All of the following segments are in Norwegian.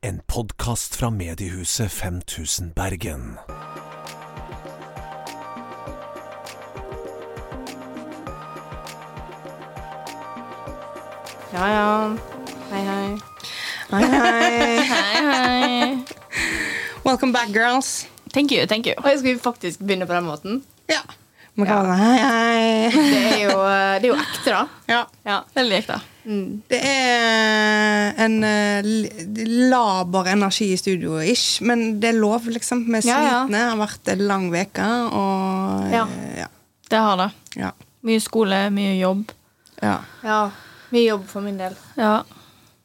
En podkast fra mediehuset 5000 Bergen. Ja, ja. Hei, hei. Hei, hei. Hei, hei. Welcome back, girls. Thank you, thank you. Oi, skal vi faktisk begynne på den måten? Ja. Man kan ja. hei, hei. Det er jo, det er jo ekte, da. Ja. Ja, Veldig ekte. Det er en eh, laber energi i studio, ish. Men det er lov, liksom. Vi er Ja, ja. slitne. Det har vært en lang uke, og Ja. eh, ja. Det har det. Ja. Mye skole, mye jobb. ja. Ja. Mye jobb for min del. Ja.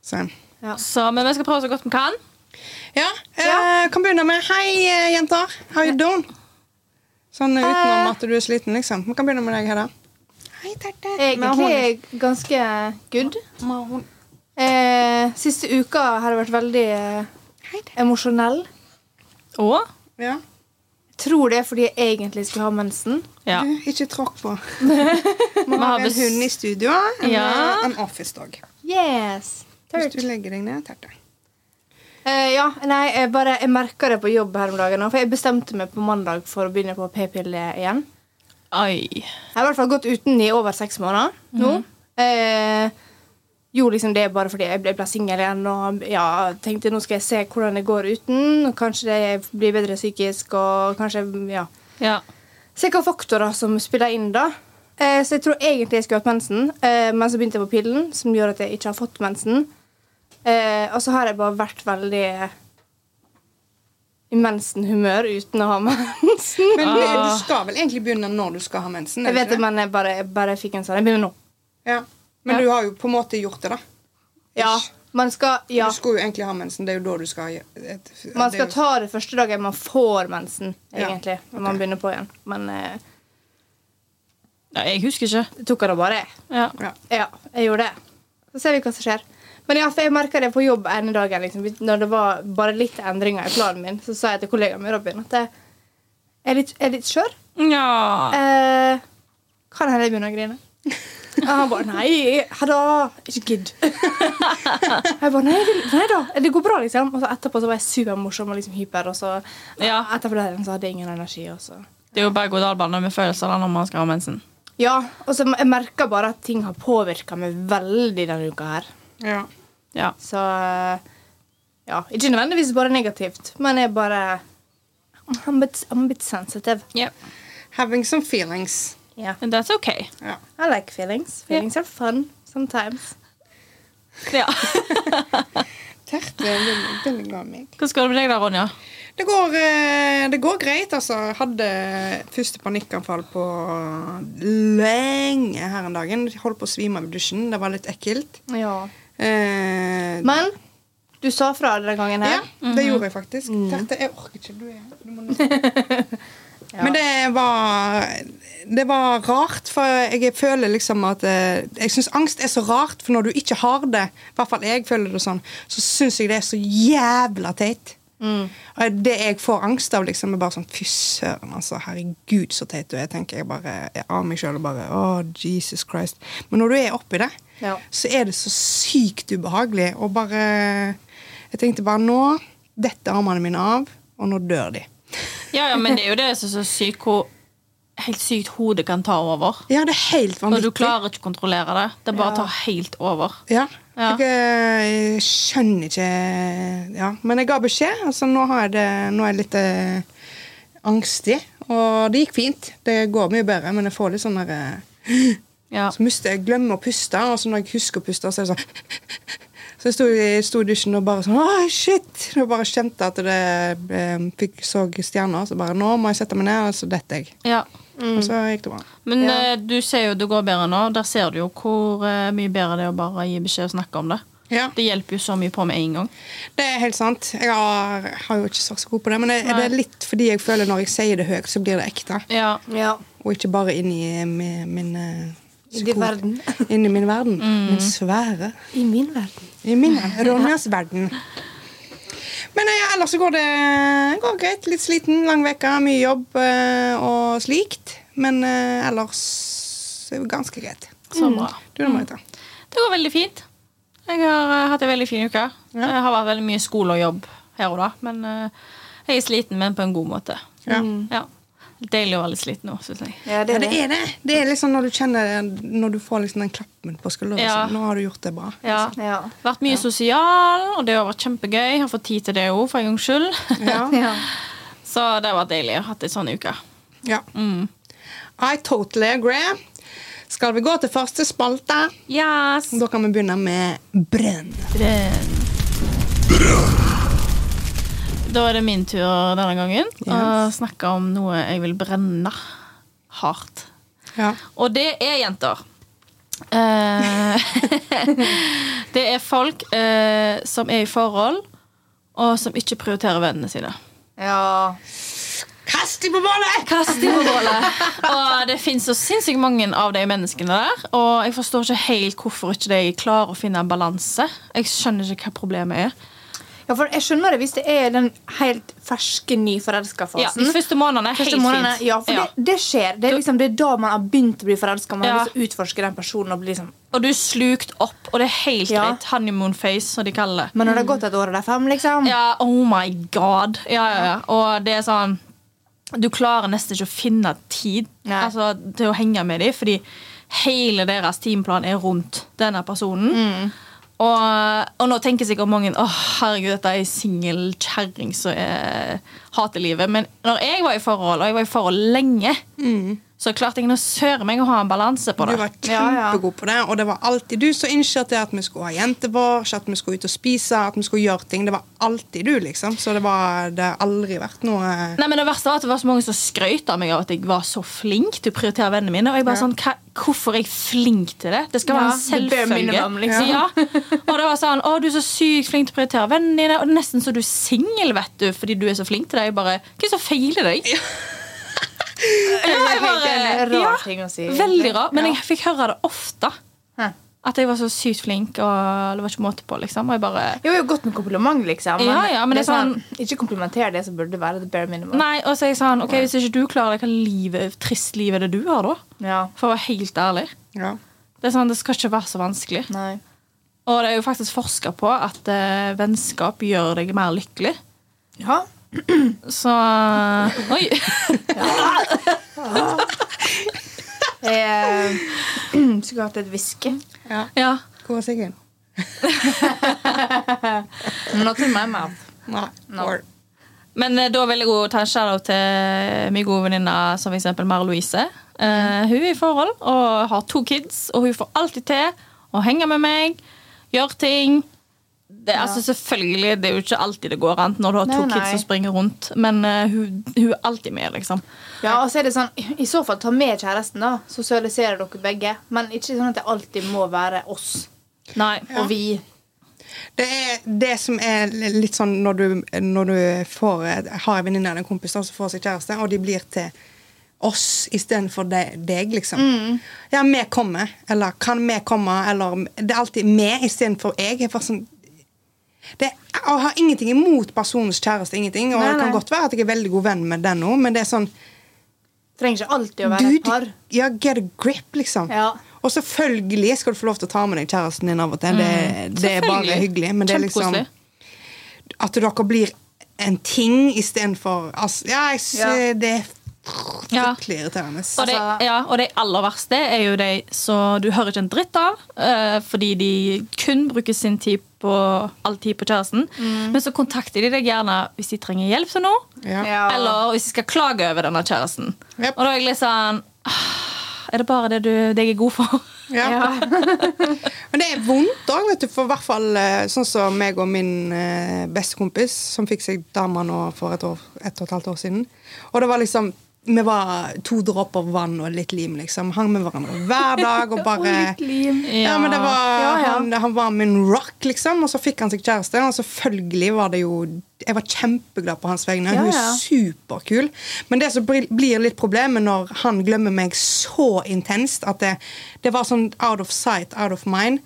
Så. Ja. Så, men vi skal prøve så godt vi kan. Ja, eh, kan begynne med Hei, eh, jenter. How you doing? Sånn utenom at du er sliten, liksom. Vi kan begynne med deg, Hedda. Hei, Terte. Egentlig er jeg ganske good. Eh, siste uka har det vært veldig eh, emosjonell. Og Ja. Jeg tror det er fordi jeg egentlig skulle ha mensen. ja. Du, ikke tråkk på. Vi har har en bes- hund i studio. En, Ja. eh, en office dog. Yes. Hvis du legger deg ned, Terte. Eh, ja, nei, jeg bare Jeg merka det på jobb her om dagen. For jeg bestemte meg på mandag for å begynne på p-pille igjen. Oi. Jeg har i hvert fall gått uten i over seks måneder nå. Eh, jo, liksom det bare fordi jeg ble, ble singel igjen og ja, tenkte nå skal jeg se hvordan det går uten. og Kanskje det blir bedre psykisk og kanskje ja. Ja. Se hva faktorer som spiller inn, da. Eh, så jeg tror egentlig jeg skulle hatt mensen, eh, men så begynte jeg på pillen, som gjør at jeg ikke har fått mensen. Eh, og så har jeg bare vært veldig i mensenhumør uten å ha mensen. Men du, du skal vel egentlig begynne når du skal ha mensen? Jeg vet det, men jeg bare, jeg bare fikk en sånn. Jeg begynner nå. Ja. Men Ja. du har jo på en måte gjort det, da. Ja, man skal, ja, Du skulle jo egentlig ha mensen. Det er jo da du skal et- man det skal jo- ta det første dagen man får mensen, Ja, egentlig. Når man begynner på igjen. Men eh, ja. Jeg husker ikke. det tok det bare. Ja. Ja. Ja, jeg gjorde det. Så ser vi hva som skjer. Men ja, for jeg merka det på jobb ene dagen. Liksom, når det var bare litt endringer i planen min, så sa jeg til kollegaen min Robin at jeg er litt, er litt skjør. ja. Eh, kan hende jeg begynner å grine. Og han bare Nei, da, ikke gidd. Jeg bare nei, nei da, det går bra, liksom. Og så etterpå så var jeg supermorsom og liksom hyper, og så Ja. etterpå det så hadde jeg ingen energi. Og så. Det er jo berg-og-dal-bane med følelser da, når man skal ha mensen. Ja, og så jeg merker bare at ting har påvirka meg veldig denne uka her. Ja. Ja. Så ja, ikke nødvendigvis bare negativt, men jeg bare I'm a bit, I'm a bit sensitive. Yeah. Having some feelings. Yeah. And that's okay. Yeah. I like feelings. Feelings are fun sometimes. Ja. Terte veldig, veldig glad meg. Hvordan går det med deg da, Ronja? Det går, eh, det går greit, altså. Jeg hadde første panikkanfall på lenge her en dagen. Holdt på å svime av dusjen. Det var litt ekkelt. Ja. Eh, Men du sa fra denne gangen ja, her. det gjorde jeg faktisk. Terte, jeg orker ikke. Du er du må nesten- Men det var Det var rart, for jeg føler liksom at eh, Jeg syns angst er så rart, for når du ikke har det, i hvert fall jeg føler det sånn, så syns jeg det er så jævla teit. Og det jeg får angst av, liksom, er bare sånn Fy søren, altså. Herregud, så teit du er. tenker jeg bare jeg av meg sjøl og bare Å, Jesus Christ. Men når du er oppi det, Ja. så er det så sykt ubehagelig. Og bare Jeg tenkte bare nå detter armene mine av, og nå dør de. Ja, ja, men det er jo det som er så sykt hvor helt sykt hodet kan ta over. Ja, det er helt Og vanvittig. du klarer ikke å kontrollere det. Det bare Ja. tar helt over. Ja. Ja. Jeg, jeg, skjønner ikke Ja, men jeg ga beskjed. Altså, nå, det, nå er jeg litt eh, angstig. Og det gikk fint. Det går mye bedre, men jeg får litt sånn derre eh, Ja. Så mister jeg glemmer å puste, og så når jeg husker å puste, så er det sånn Så jeg sto i sto i dusjen og bare sånn Å, shit! Og bare kjente at det eh, fikk så stjerner. Så bare Nå må jeg sette meg ned, og så detter jeg. ja. Og så gikk det bra. Men Ja. eh, du ser jo det går bedre nå. Der ser du jo hvor eh, mye bedre det er å bare gi beskjed og snakke om det. Ja, Det hjelper jo så mye på med en gang. det er helt sant. Jeg har, har jo ikke sagt så god på det, men det, det er litt fordi jeg føler når jeg sier det høyt, så blir det ekte. Ja. Ja. Og ikke bare inni min, min eh, I verden. Inni min verden. Min svære. I min verden. I min. Ronjas verden. Men ja, ellers så går det går greit. Litt sliten, lang uke, mye jobb eh, og slikt. Men eh, ellers er det ganske greit. Så bra. Du da, Marita? Det går veldig fint. Jeg har eh, hatt en veldig fin uke. Ja. Jeg har vært veldig mye skole og jobb her og da, men eh, jeg er sliten, men på en god måte. Ja. Ja. Deilig å være litt sliten nå, syns jeg. Ja, det er det det. er det. Det er liksom når du kjenner Når du får liksom den klappen på skulderen. Ja. Nå har du gjort det bra. Ja. Ja. Vært mye sosial, og det har vært kjempegøy. Har fått tid til det òg, for en gangs skyld. Ja. Ja. Så det har vært deilig. å ha hatt ei sånn uke. ja. Mm. I totally agree. Skal vi gå til første spalte? Yes. Da kan vi begynne med brønn. Da er det min tur denne gangen å Yes. snakke om noe jeg vil brenne hardt. Ja. Og det er jenter. Eh, det er folk eh, som er i forhold, og som ikke prioriterer vennene sine. ja. Kast dem på bålet! Kast dem på bålet. Og det fins så sinnssykt mange av de menneskene der. Og jeg forstår ikke helt hvorfor ikke de klarer å finne en balanse. Jeg skjønner ikke hva problemet er. Ja, for jeg skjønner det hvis det er den helt ferske, Ja, nyforelska-fasen. De første månedene er helt månedene, fint. ja, for Ja. Det, det skjer. Det er, liksom, det er da man har begynt å bli forelska. Man Ja. har lyst til å utforske den personen. Og bli liksom Og du er slukt opp, og det er helt Ja. greit. Honeymoon face, som de kaller det. Men når det har gått et år og det er fem, liksom Ja, oh my god. Ja, ja, ja. Og det er sånn Du klarer nesten ikke å finne tid altså, til å henge med dem, fordi hele deres teamplan er rundt denne personen. Og, og nå tenker sikkert mange Å herregud, dette er ei singel kjerring som er- hater livet. Men når jeg var i forhold, og jeg var i forhold lenge, så klarte jeg nå søren meg å ha en balanse på det. Du var Ja, ja. kjempegod på det, og det var alltid du som initierte at vi skulle ha jentevors, at vi skulle ut og spise, at vi skulle gjøre ting. Det var alltid du, liksom. Så det, var, det har aldri vært noe Nei, men Det verste var at det var så mange som skrøt av meg av at jeg var så flink til å prioritere vennene mine. Og jeg bare Ja. sånn, hva, Hvorfor er jeg flink til det? Det skal være Ja, en selvfølge. liksom. Ja. Og det var sånn, å, du er så sykt flink til å prioritere vennene dine. Og det er nesten så du er singel, vet du, fordi du er så flink til det. Jeg bare, Hva er det som feiler deg? Det er jeg bare- en rar ja, ting å si. Veldig rart. Men jeg fikk høre det ofte. At jeg var så sykt flink, og det var ikke måte på, liksom. Og jeg bare Jo, jo, godt med kompliment, liksom. Ja, ja, men det er sånn- Ikke komplimenter det som burde være the bare minimum. Nei, og så er jeg sånn, ok, Hvis ikke du klarer det, hva livet, trist liv er det du har, da? Ja. For å være helt ærlig. ja. Det er sånn, det skal ikke være så vanskelig. Nei. Og det er jo faktisk forska på at eh, vennskap gjør deg mer lykkelig. Ja. Så Oi! Jeg skulle hatt et hviske. ja. Ja. Hvor er Siggen? Not in my mouth. Nei. No. Or- Men eh, da vil jeg også ta en shout-out til min gode venninne som eksempel Mara Louise. Eh, hun er i forhold og har to kids, og hun får alltid til å henge med meg, gjøre ting. Det, altså Selvfølgelig, det er jo ikke alltid det går an når du har to Nei, nei. kids som springer rundt, men uh, hun, hun er alltid med, liksom. Ja, og så er det sånn, I så fall ta med kjæresten, da. Sosialiserer dere begge. Men ikke sånn at det alltid må være oss Nei. og vi. Det er det som er litt sånn når du, når du får, har en venninne eller en kompis som får seg kjæreste, og de blir til oss istedenfor de- deg, liksom. Ja, vi kommer, eller kan vi komme, eller Det er alltid vi istedenfor jeg. jeg sånn, det, jeg har ingenting imot personens kjæreste, ingenting, og Nei, det kan nei. godt være at jeg er veldig god venn med den nå, men det er sånn Trenger ikke alltid å være et par. Ja, get a grip, liksom. Ja. Og selvfølgelig skal du få lov til å ta med deg kjæresten din av og til. Det, det er bare hyggelig. Men det er liksom At dere blir en ting istedenfor altså, Ja, jeg Ja. det er Ja. fryktelig irriterende. Og de, Altså- ja, og de aller verste er jo de som du hører ikke en dritt av, uh, fordi de kun bruker sin tid på all tid på kjæresten. Men så kontakter de deg gjerne hvis de trenger hjelp til noe, Ja. Eller hvis de skal klage over denne kjæresten. Yep. Og da er jeg litt sånn «Ah, Er det bare det du, det jeg er god for? Ja. Ja. Men det er vondt òg, vet du. For i hvert fall eh, sånn som meg og min eh, bestekompis, som fikk seg dame nå for et, år, et og et halvt år siden. Og det var liksom Vi var to dråper vann og litt lim, liksom. Hang med hverandre hver dag og bare Ja, men det var. Han, han var min rock, liksom. Og så fikk han seg kjæreste. Og selvfølgelig var det jo Jeg var kjempeglad på hans vegne. Hun er superkul. Men det som blir blir litt problemet når han glemmer meg så intenst at det, det var sånn out of sight, out of mind,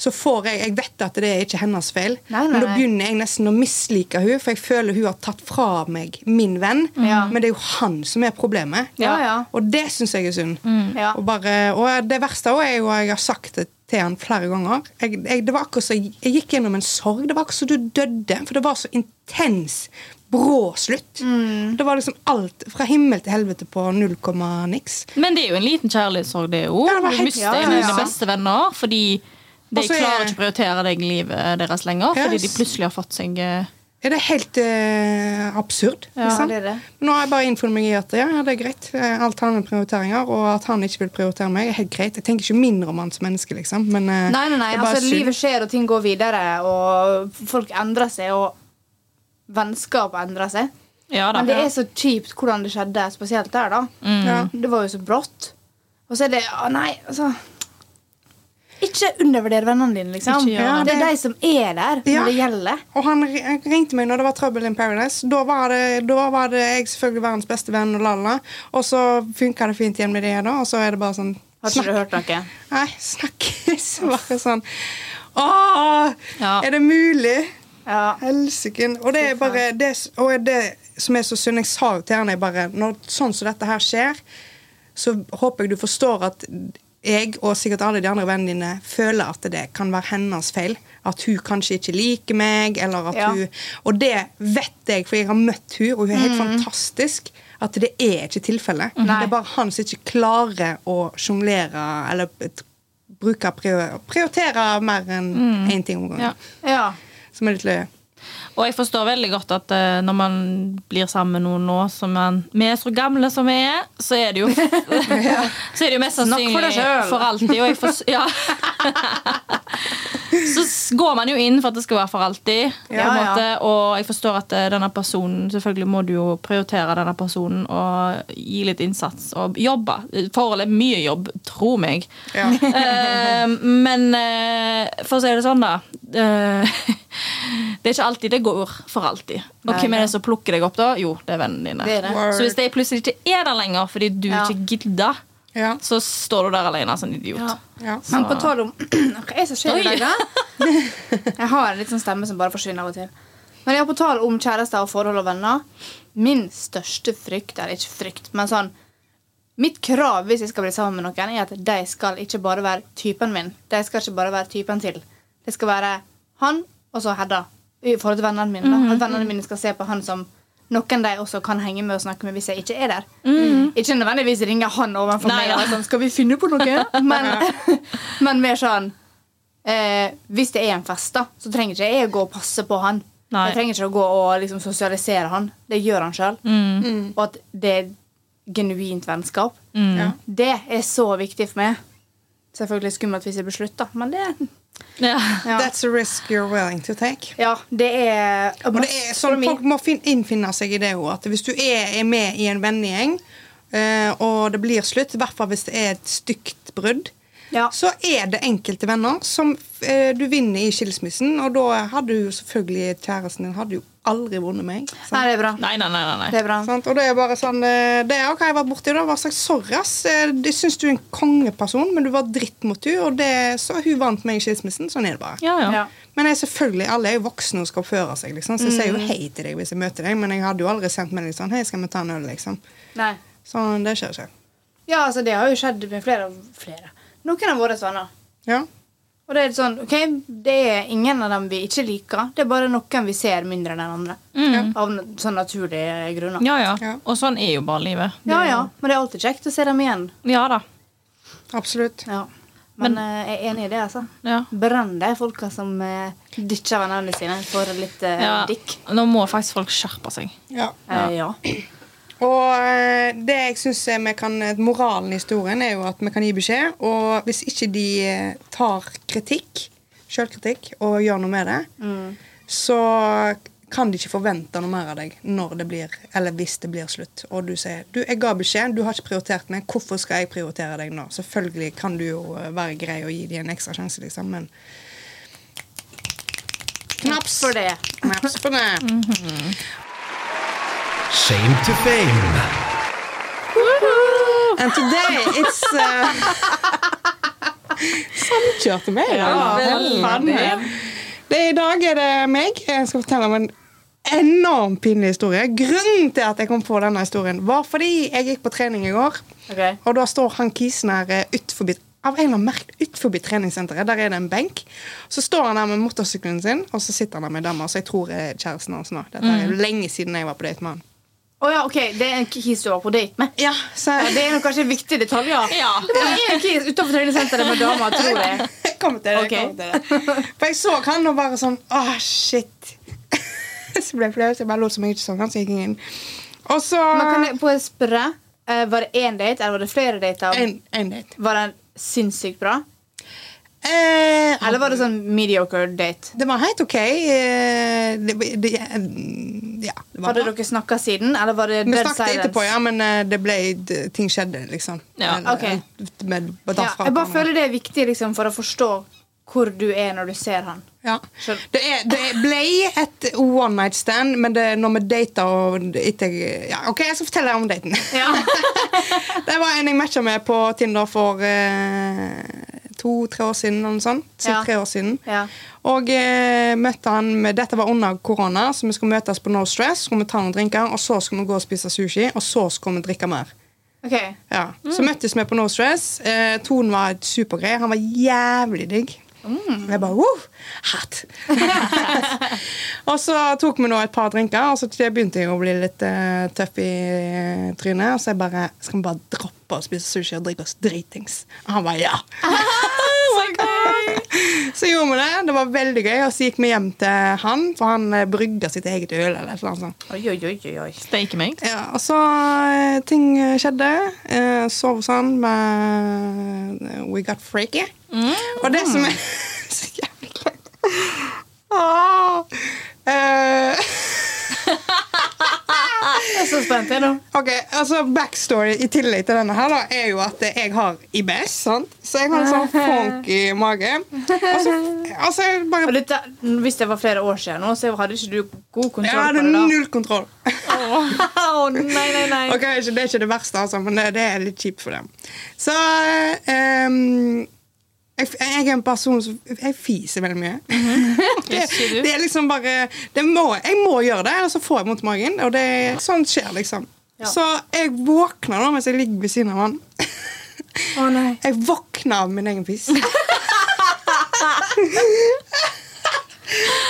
så får jeg Jeg vet at det er ikke hennes feil, Nei, nei, men da begynner jeg nesten å mislike hun for jeg føler hun har tatt fra meg min venn. Mm. Men det er jo han som er problemet. Ja, ja. Og det syns jeg er synd. Ja. Og, bare, og det verste også er jo, at jeg har sagt det til han flere ganger. Jeg, jeg, det var akkurat så, jeg gikk gjennom en sorg. Det var akkurat så du døde, for det var så intens, brå slutt. Mm. Det var liksom alt fra himmel til helvete på null komma niks. Men det er jo en liten kjærlighetssorg, det òg. Ja, du mister ja, en ja, av ja. dine beste venner fordi de Også klarer er- ikke å prioritere deg i livet deres lenger. Fordi Yes. de plutselig har fått seg er det helt eh, absurd. Ja, liksom. det er det. Nå har jeg bare innfunnet meg i at ja, ja, det er greit. Eh, Alt handler om prioriteringer, og at han ikke vil prioritere meg, er helt greit. Jeg tenker ikke mindre om han som menneske, liksom. Men eh, Nei, nei, nei. Altså, livet skjer, og ting går videre, og folk endrer seg, og vennskap endrer seg. Ja da. Men det er så kjipt hvordan det skjedde, spesielt der, da. Ja. Det var jo så brått. Og så er det Å, nei, altså Ikke undervurder vennene dine, liksom. Ikke gjør det. det. er de som er der når Ja. det gjelder. Og han ringte meg når det var Trouble in Paradise. Da var det, da var det jeg selvfølgelig verdens beste venn, og lalla. Og så funka det fint igjen med det, da. Og så er det bare sånn Har ikke du hørt noe? Nei, snakkes. Bare sånn Åh, Ja. er det mulig? Ja. Helsiken. Og det er bare det, og det som er så synd, jeg sa jo til henne bare Når sånn som dette her skjer, så håper jeg du forstår at jeg og sikkert alle de andre vennene dine føler at det kan være hennes feil. At hun kanskje ikke liker meg, eller at Ja. hun Og det vet jeg, for jeg har møtt hun, og hun er helt Mm. fantastisk. At det er ikke tilfellet. Det er bare han som ikke klarer å sjonglere eller bruke prioritere mer enn én ting om gangen. Ja. ja. Som er litt løye. Og jeg forstår veldig godt at uh, når man blir sammen med noen nå som man, vi er så gamle som vi er, så er det jo Så er det jo mest sannsynlig for for alltid. Og jeg for, ja. Så går man jo inn for at det skal være for alltid. Ja, måte, ja. Og jeg forstår at eh, denne personen Selvfølgelig må du jo prioritere denne personen og gi litt innsats og jobbe. Forholdet er mye jobb, tro meg. Ja. uh, men uh, for å si det sånn, da. eh, det er ikke alltid det går for alltid. Og Nei, hvem er det som plukker deg opp da? Jo, det er vennene dine. Det er det. Så hvis de plutselig ikke er der lenger fordi du Ja. ikke gidder, Ja. så står du der alene som en idiot. Ja. Ja. Men på tolv om Hva er det som skjer i dag, da? Jeg har en litt sånn stemme som bare forsvinner av og til. Men jeg har på tale om kjærester og forhold og venner. Min største frykt, er ikke frykt, men sånn Mitt krav hvis jeg skal bli sammen med noen, er at de skal ikke bare være typen min. De skal ikke bare være typen til. Det skal være han og så Hedda. I forhold til vennene mine. da. At vennene mine skal se på han som noen de også kan henge med og snakke med hvis jeg ikke er der. Ikke nødvendigvis ringe han overfor Nei, meg og ja. sånn, skal vi finne på noe? Men, men mer sånn eh, Hvis det er en fest, da, så trenger ikke jeg gå og passe på han. Nei. Jeg trenger ikke å gå og liksom, sosialisere han. Det gjør han sjøl. Og at det er genuint vennskap. Ja. Det er så viktig for meg. Selvfølgelig skummelt hvis jeg blir slutt, da, men det Ja. That's a risk you're willing to take. ja, det er Og det er sånn, Folk må innfinne seg i det òg. At hvis du er, er med i en vennegjeng, eh, og det blir slutt, i hvert fall hvis det er et stygt brudd, Ja. så er det enkelte venner som eh, du vinner i skilsmissen. Og da hadde jo selvfølgelig kjæresten din hadde jo aldri vunnet meg. sant? Nei, det er bra. Nei, nei, nei. Det er bra. Sant? Og det er bare sånn eh, Det er hva jeg har vært borti. Da var sagt sorry, ass. Eh, Jeg syns du er en kongeperson, men du var dritt mot henne, og det, så hun vant meg i skilsmissen. Sånn er det bare. Ja, ja. Ja. Men jeg, selvfølgelig, alle er jo voksne og skal oppføre seg, liksom. så jeg sier jo hei til deg hvis jeg møter deg, men jeg hadde jo aldri sendt melding sånn Hei, skal vi ta en øl, liksom. Nei. Sånn, det skjer ikke. Ja, altså, det har jo skjedd med flere og flere. Noen av våre venner. Ja. Og det er sånn, ok, det er ingen av dem vi ikke liker. Det er bare noen vi ser mindre enn den andre. Av sånn naturlige grunner. Ja, ja. Ja. Og sånn er jo bare livet. ja, ja. Men det er alltid kjekt å se dem igjen. Ja da. Absolutt. Ja. Men, Men, jeg er enig i det, altså. Ja. Brenn de folka som uh, ditcher vennene sine for litt uh, Ja. dikk. Nå må faktisk folk skjerpe seg. Ja. Uh, ja. Og eh, det jeg synes vi kan, moralen i historien er jo at vi kan gi beskjed, og hvis ikke de eh, tar kritikk, selvkritikk, og gjør noe med det, så kan de ikke forvente noe mer av deg når det blir, eller hvis det blir slutt. Og du sier du, 'Jeg ga beskjed, du har ikke prioritert meg. Hvorfor skal jeg prioritere deg nå?' Selvfølgelig kan du jo eh, være grei og gi dem en ekstra sjanse, liksom, men Knaps For det. Knaps for det. Shame to fame. And today it's uh... Samkjørte meg. Ja, veldig. Det I dag er det meg. Jeg skal fortelle om en enormt pinlig historie. Grunnen til at jeg kom på denne historien, var fordi jeg gikk på trening i går. Okay. Og da står han kisen her utforbi av en eller annen utenfor treningssenteret. Der er det en benk. Så står han der med motorsykkelen sin, og så sitter han der med dama. Så som jeg tror er kjæresten hans nå. Dette er lenge siden jeg var på date med han. Å ja, ok, Det er en kis du var på date med? Ja, så Ja, det er kanskje viktige detaljer. Ja. Det var en kis utenfor treningssenteret med dama, tror jeg. Kom til det. okay. kom til det. For jeg så han og bare sånn Åh, shit. så ble jeg flau, så jeg bare lot som jeg ikke så han, så jeg gikk inn. Og så Men kan jeg på spørre, eh, Var det én date, eller var det flere dater? en, en date. Var den sinnssykt bra? Eh, Eller var det sånn mediocre date? Det var helt ok. Eh, Det, det, ja, det var Hadde bra. dere snakka siden, eller var det Vi snakket silence? etterpå, ja, men eh, det ble, ting skjedde, liksom. Ja, Eller, ok. Med, med Ja, jeg bare føler det er viktig liksom, for å forstå hvor du er når du ser han. Ja. Det, er, det ble et one night stand, men det, når vi data og etter, ja, Ok, jeg skal fortelle deg om daten. Ja. det var en jeg matcha med på Tinder for eh, to-tre år siden. Noe sånt. Ja. Tre år siden. Ja. Og eh, møtte han med, Dette var under korona, så vi skulle møtes på No Stress. Skulle vi ta noen drinker, og så skulle vi gå og spise sushi, og så skulle vi drikke mer. Okay. Ja. Så møttes vi på No Stress. Eh, tonen var supergrei. Han var jævlig digg. Og jeg bare wow, hot. og så tok vi nå et par drinker, og så begynte jeg å bli litt uh, tøff i uh, trynet. Og så jeg bare Skal vi bare droppe å spise sushi og drikke oss dritings? Og han bare ja. så gjorde vi det. Det var veldig gøy. Og så gikk vi hjem til han, for han eh, brygga sitt eget øl. eller et sånt. Oi, oi, oi, oi, oi. Steike meg. Ja, og så eh, ting eh, skjedde. Eh, sov hos han med We Got Freaky. Og det som er så jævlig kleint ah, eh, Jeg er så spent, jeg nå. Ok, altså Backstory i tillegg til denne her da er jo at jeg har IBS. sant? Så jeg har en sånn funky mage. Altså, altså, jeg Og dette, hvis det var flere år siden, nå, så hadde ikke du god kontroll hadde på det da. null kontroll. Å, nei, nei, nei. Ok, Det er ikke det verste, altså, men det, det er litt kjipt for dem. Så ehm, jeg, jeg er en person som Jeg fiser veldig mye. det, Yes, you det er liksom bare det må, Jeg må gjøre det, ellers så får jeg vondt i magen. Og det, sånt skjer, liksom. Ja. Så jeg våkner da mens jeg ligger ved siden av han. Å, nei. Jeg våkner av min egen fis.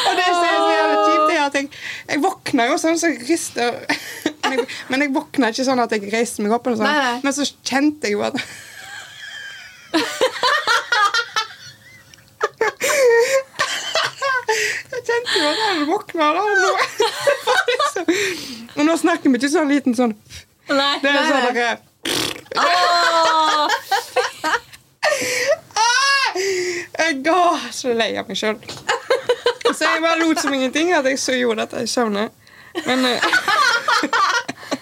Og det som er så jævlig kjipt, er at jeg, jeg våkner jo sånn, så jeg rister men jeg, men jeg våkner ikke sånn at jeg reiser meg opp, eller sånn. Nei, nei. men så kjente jeg jo at Jeg kjente jo at han våkna da. og nå- Og nå snakker vi ikke sånn liten sånn Nei. Det er Nei, sånn Ah! Jeg var så lei av meg sjøl. Så jeg bare lot som ingenting at jeg så gjorde dette i søvne. Men eh,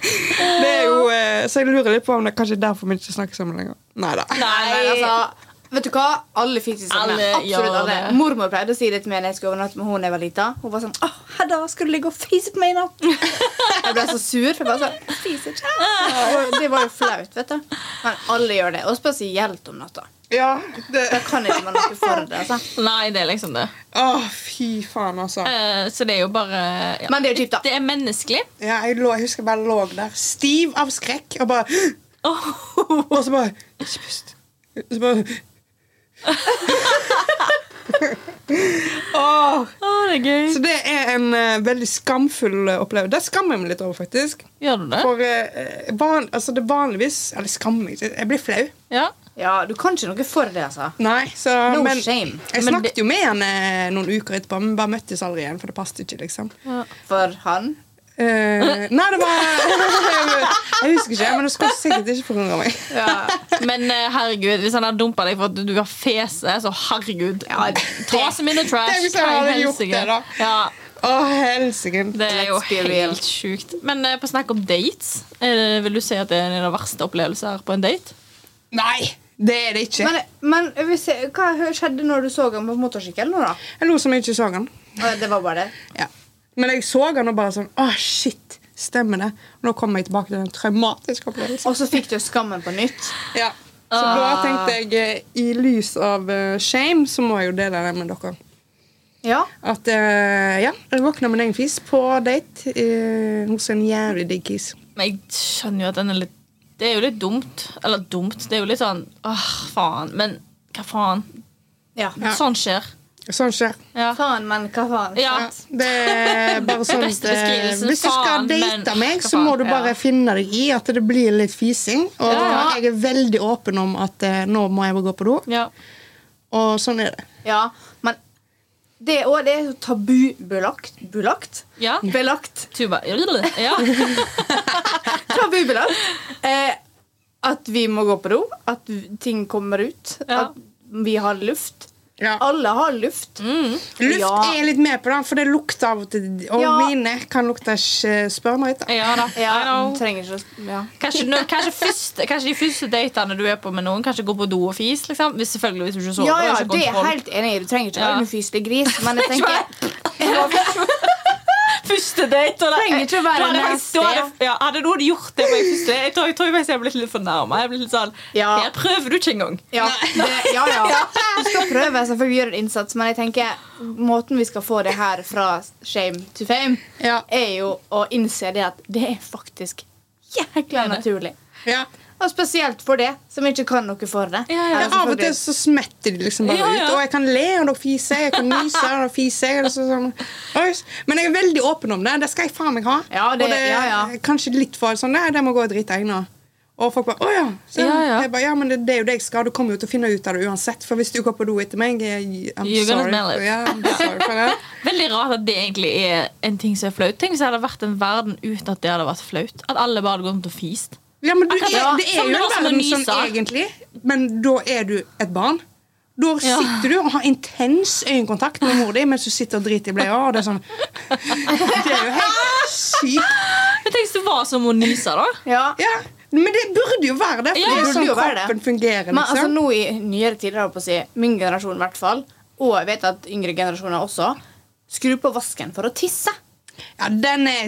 Det er jo eh, Så jeg lurer litt på om det er kanskje derfor vi ikke snakker sammen lenger. Neida. Nei, da. Vet du hva? Alle fikk sånn. Alle Absolutt alle. Ja, Mormor pleide å si det til meg når jeg skulle overnatte med henne da jeg var lita. Hun var sånn Åh, Hedda, skal du ligge og fise på meg i natt? Jeg ble så sur. For jeg bare sånn, jeg fiser ikke. Det var jo flaut, vet du. Men alle gjør det. Og spesielt om natta. Ja, det, Da kan ikke man noe for det. altså. Nei, det er liksom det. Å, fy faen, altså. Uh, så det er jo bare ja. Men det er jo kjipt, da. Det er menneskelig. Ja, jeg, lå, jeg husker jeg bare lå der stiv av skrekk og bare Og så bare Ikke pust. Så bare Åh, oh, det er gøy. så det er en uh, veldig skamfull opplevelse. Det skammer jeg meg litt over, faktisk. Gjør du det? For uh, van, altså det vanligvis Eller skammer meg ikke. Jeg blir flau. Ja. Ja, Du kan ikke noe for det, altså. Nei, så, No men shame. jeg Men snakket jo med han eh, noen uker etterpå, men bare møttes aldri igjen, for det passet ikke, liksom. For han. Eh, nei, det var Jeg husker ikke, men det skulle sikkert ikke forundre meg. Men eh, herregud, hvis han har dumpa deg for at du har fese, så herregud. Ta som in the trash. Tenk hvis jeg hadde gjort det, da. Ja, Å, helsike. det er jo helt sjukt. Men eh, på snakk om dates, vil du si at det er en av de verste opplevelser på en date? Nei, det er det ikke. Men, men hvis jeg, hva skjedde når du så han på motorsykkel nå, da? Jeg lo som jeg ikke så han. Det var bare det. Ja. Men jeg så han og bare sånn Å, shit. Stemmer det? Og nå kommer jeg tilbake til den traumatiske opplevelsen. Og så fikk du skammen på nytt. Ja. Så da tenkte jeg eh, i lys av eh, shame, så må jeg jo dele det med dere. Ja. At uh, ja, jeg våkna med en egen fis på date uh, hos en jævlig digg kis. Men jeg skjønner jo at den er litt Det er jo litt dumt. Eller dumt, det er jo litt sånn åh, faen. Men hva faen? Ja. Ja. Sånn skjer. Sånn skjer. Ja. Faen, men hva faen? Ja. Ja, det er bare sånn at, eh, Hvis du skal date meg, så må du bare ja. finne deg i at det blir litt fising. Og Ja. jeg er veldig åpen om at eh, nå må jeg bare gå på do. ja. Og sånn er det. Ja, men det, og det er så tabubelagt Belagt? Ja. Belagt. Tuba. Ja. Tabubelagt. Eh, at vi må gå på do. At ting kommer ut. Ja. At vi har luft. Ja. Alle har luft. Luft Ja. er jeg litt med på, den, for det lukter av og til. Og Ja. mine kan lukte ikke spørrmøyt. ja da. Ja, trenger ikke ja. Kanskje, kanskje, første, kanskje de første datene du er på med noen, kanskje gå på do og fis. Liksom. Hvis selvfølgelig hvis du ikke sover. ja, ja, det er helt enig. Du trenger ikke noen fyselig gris, men jeg tenker Første date. Og Trenger ikke å være Du hadde, nasty. du hadde, ja, hadde noen gjort det på en første date, jeg tror, jeg tror jeg blitt litt fornærma. Jeg ble litt sånn Ja. Her prøver du ikke engang. ja, det, ja, ja. Du skal prøve selvfølgelig gjøre en innsats, men jeg tenker måten vi skal få det her fra shame to fame, Ja. er jo å innse det at det er faktisk jækla naturlig. Ja. Og spesielt for det som ikke kan noe for det. Ja, ja. Ja, av og til så smetter de liksom bare Ja, ja. ut. Og jeg kan le, og da fiser jeg. Jeg kan nyse, og da fiser jeg. og så sånn. Men jeg er veldig åpen om det. Det skal jeg faen meg ha. Ja, det- og det er ja, ja. kanskje litt for sånn Nei, det må gå og drite nå. Og folk bare Å ja. Så, Ja, ja. Jeg bare, ja, men det, det er jo det jeg skal. Du kommer jo til å finne ut av det uansett. For hvis du går på do etter meg jeg- I'm You're sorry. it. I'm sorry for det. Veldig rart at det egentlig er en ting som er flaut. Tenk hvis det hadde vært en verden uten at det hadde vært flaut. At alle bare hadde gått rundt og fist. Ja, men du, er, ja. det er jo en verden sånn egentlig, men da er du et barn. Da sitter du og har intens øyekontakt med mor di mens du sitter og driter i bleia. Og det er sånn Det er jo helt sykt. Men tenk hvis det var som å nyse, da. Ja. Ja, men det burde jo være det, for Ja, det er sånn kroppen fungerer. Men altså Liksom. nå i nyere tider, på å si, min generasjon i hvert fall, og jeg vet at yngre generasjoner også, skru på vasken for å tisse. Ja, den er,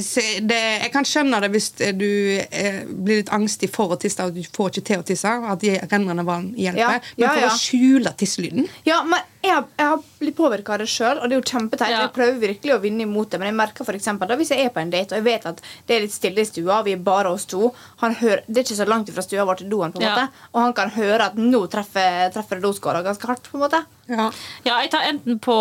det, jeg kan skjønne det hvis du eh, blir litt angstig for å tisse, og du får ikke til å tisse, at rennende vann hjelper. Ja, Men ja, for ja. å skjule tisselyden Ja, men jeg jeg har blitt påvirka av det sjøl, og det er jo kjempeteit. Ja. Jeg prøver virkelig å vinne imot det, men jeg merker for eksempel, da hvis jeg er på en date og jeg vet at det er litt stille i stua, vi er bare oss to han hører, Det er ikke så langt fra stua vår til doen, på en Ja. måte, og han kan høre at nå treffer, treffer doskåra ganske hardt. på en måte ja. Ja, jeg tar enten på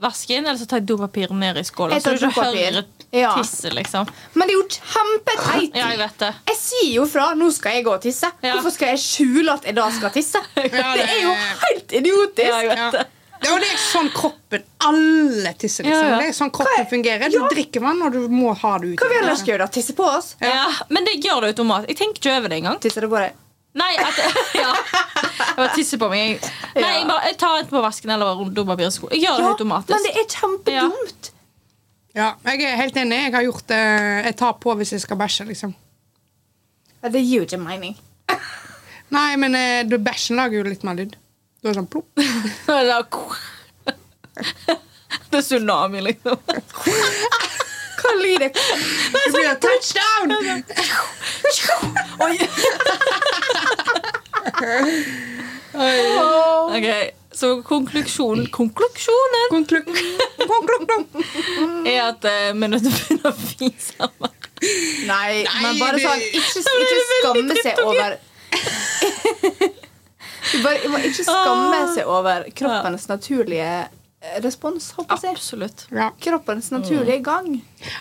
vasken, eller så tar jeg dopapiret ned i skåla. Så du ikke hører Ja. tisset, liksom. Men det er jo kjempeteit! Ja, jeg vet det. Jeg sier jo fra 'nå skal jeg gå og tisse'. Ja. Hvorfor skal jeg skjule at jeg da skal tisse? Det er jo helt idiotisk! Ja, jeg vet det. Er sånn kroppen Alle tisser, liksom. Ja, ja. Det er sånn kroppen fungerer. Du drikker vann, og du må ha det ut. Hva vil ellers gjøre? Tisse på oss? Ja, men det gjør det automatisk. Jeg tenker ikke over det engang. Tisser det på deg? Nei, at, ja. Jeg bare tisser på meg. Nei, jeg, bare, jeg tar enten på vasken eller dopapir i sko. Jeg gjør det Ja, automatisk. men det er kjempedumt. Ja, jeg er helt enig. Jeg har gjort det Jeg tar på hvis jeg skal bæsje, liksom. Det gir jo ikke mening. Nei, men eh, du- bæsjen lager jo litt mer lyd. Du er sånn plopp. Det er- Det er tsunami, liksom. Hva lyder det? Det blir en touchdown! Oi. Så konklusjonen Konklusjonen Konkluk. Er at eh, vi er nødt til å begynne å fise sammen. Nei, Nei, men bare sånn Ikke, ikke skamme seg over bare, ikke skamme seg over kroppens naturlige eh, respons. Håper jeg. Absolutt. Ja. Kroppens naturlige gang.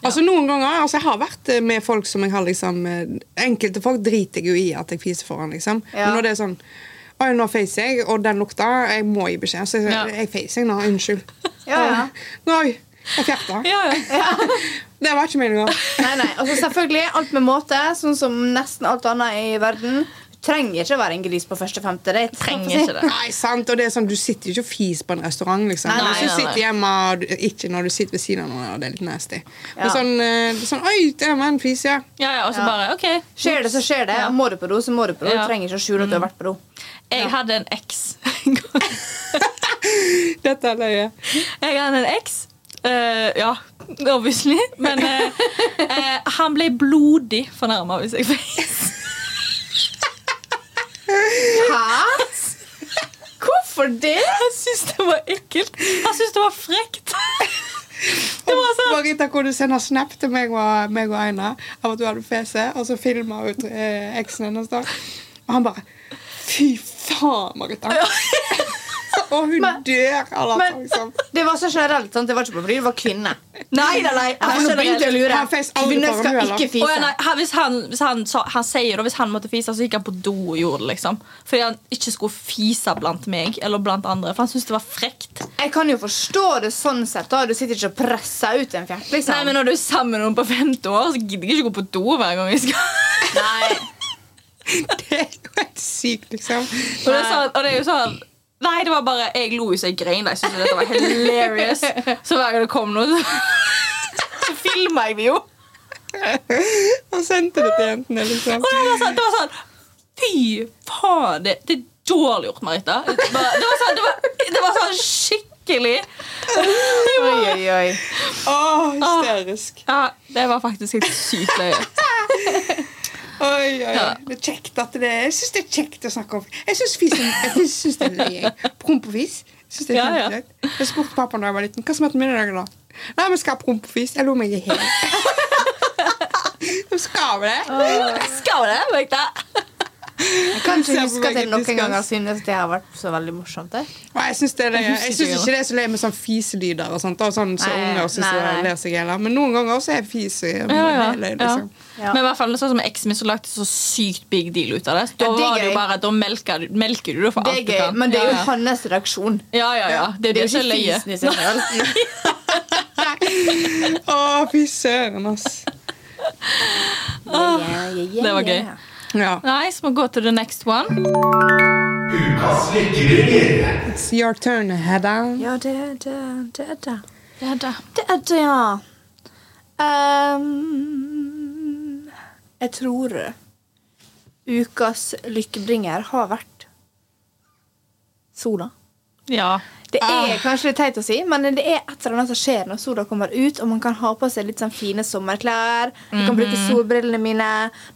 Altså Noen ganger, altså Jeg har vært eh, med folk som jeg har liksom eh, Enkelte folk driter jeg jo i at jeg fiser foran, liksom. Ja. Men når det er sånn Oi, nå feiser jeg, og den lukta Jeg må gi beskjed. Så jeg, Ja. jeg feiser nå. Unnskyld. Ja, ja. Oi, jeg fjerta. Ja, ja. Det var ikke meninga. Nei, nei. Altså, selvfølgelig, alt med måte, sånn som nesten alt annet i verden. Trenger ikke å være en gris på første femte date. Trenger ikke det. Nei, sant, og det er sånn, Du sitter jo ikke og fiser på en restaurant. liksom Nei, nei, du sitter hjemme, og du, ikke når du sitter ved siden av noen, og det er litt nasty. Men Ja. sånn, eh, det sånn Oi, det var en fis, ja. ja, ja og så Ja. bare OK. Skjer det, så skjer det. Ja. Må du på do, så må du på do. Ja. Du trenger ikke å skjule at du har vært på do. Jeg hadde en eks. Dette er løye. Jeg hadde en eks. Uh, ja, obviously. Men uh, uh, han ble blodig fornærma hvis jeg feis. Hæ? Hvorfor det? Jeg syns det var ekkelt. Jeg syns det var frekt. Det var sånn. Marita kunne sende snap til meg og, meg og Aina av at du hadde fese, og så filma hun eh, eksen hennes. da. Og han bare Fy faen, Marita! og hun Men- dør av latter, liksom. det var så generelt. sant? Det var ikke på fordi du var kvinne. Nei, nei, nei. Ja, begynte å lure. Kvinner skal ikke fise. ja, nei, han, hvis han, hvis han, så, han sier da, hvis han måtte fise, så gikk han på do og gjorde det. liksom Fordi han ikke skulle fise blant meg eller blant andre. For han syntes det var frekt. Jeg kan jo forstå det sånn sett. da Du sitter ikke og presser ut en fjert. liksom Nei, men Når du er sammen med noen på 50 år, så gidder jeg ikke gå på do hver gang vi skal. Nei. Det er jo helt sykt, liksom. Og det, er sånn, og det er jo sånn Nei, det var bare Jeg lo så jeg grein. Jeg syntes dette var hilarious. Så hver gang det kom noe, så, så filma jeg det jo. Og sendte det til jentene, liksom. Og det var sånn, det var sånn Fy faen, det, det er dårlig gjort, Marita. Det var, det var, sånn, det var, det var sånn skikkelig Oi, oi, oi. Å, hysterisk. Ja, det var faktisk helt sykt løye. Oi, oi, oi. Ja. Det er kjekt at det Jeg syns det er kjekt å snakke om Jeg syns det er løye. Promp og fis. Jeg det er Ja, ja. Jeg spurte pappa da jeg var liten hva som het middagen da. Nei, vi skal ha promp og fis. Jeg lo meg i hjel. Vi skal det. Skal det, Jeg kan ikke huske at jeg noen ganger gang har syntes det har vært så veldig morsomt. jeg. Nei, jeg syns synes ikke det er så løye med sånn fiselyder og sånt. Og sånn så Nei, unger syns nei, nei. ler seg Men noen ganger også er fis Ja, ja, liksom. Ja. Men i hvert fall sånn som eksen min så lagde så sykt big deal ut av det. Da Ja, det var det jo bare da melker, du- melker du det for Det alt du kan. men det er jo ja, ja. hans reaksjon. ja, ja, ja. Det det, er jo ikke fisen i seg selv. Å, fy søren, ass. Yeah, yeah, yeah, Det var gøy. Yeah. Ja. Nei, så må vi gå til the next one. Ukas lykkeringer. It's your turn, Hedda. Ja, det, det, det er det. Det er det. Det er det, ja. Um, jeg tror ukas lykkebringer har vært sola. Ja. Det er Ah. kanskje litt teit å si, men det er et eller annet som skjer når sola kommer ut, og man kan ha på seg litt sånn fine sommerklær. Jeg kan bruke solbrillene mine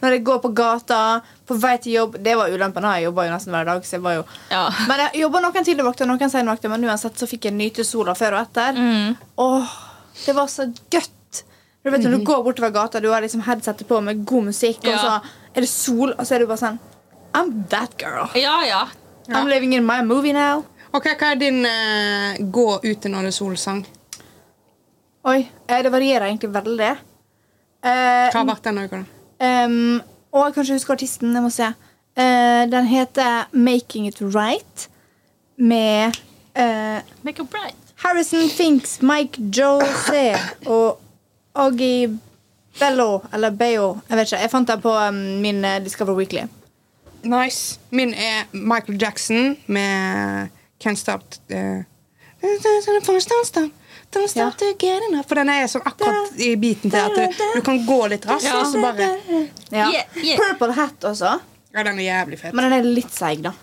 når jeg går på gata, på vei til jobb. Det var ulempen. Jeg jobba jo nesten hver dag. Så jeg var jo Ja. Men jeg jobba noen tidlige vakter, noen sene vakter, men uansett så fikk jeg nyte sola før og etter. Åh, det var så godt. Du vet Når du går bortover gata, du har liksom headsetet på med god musikk, og så er det sol, og så er du bare sånn I'm that girl. Ja, ja. I'm living in my movie now. Ok, Hva er din eh, gå ut når det er solsang? Oi, eh, det varierer egentlig veldig. Eh, Hva har vært den uka? da? Um, og jeg kan ikke huske artisten. Jeg må se. Uh, den heter Making It Right med uh, Make it right. Harrison Finks, Mike Jose og Oggy Bello, eller Beo. Jeg vet ikke. Jeg fant den på um, min Discover Weekly. Nice. Min er Michael Jackson med Can't Stop uh, Don't stop, don't stop to get enough. For den er sånn akkurat i biten til at du, du kan gå litt raskt, Ja. og så bare Ja. Yeah, yeah. Purple Hat også. Ja, den er jævlig fet. Men den er litt seig, da.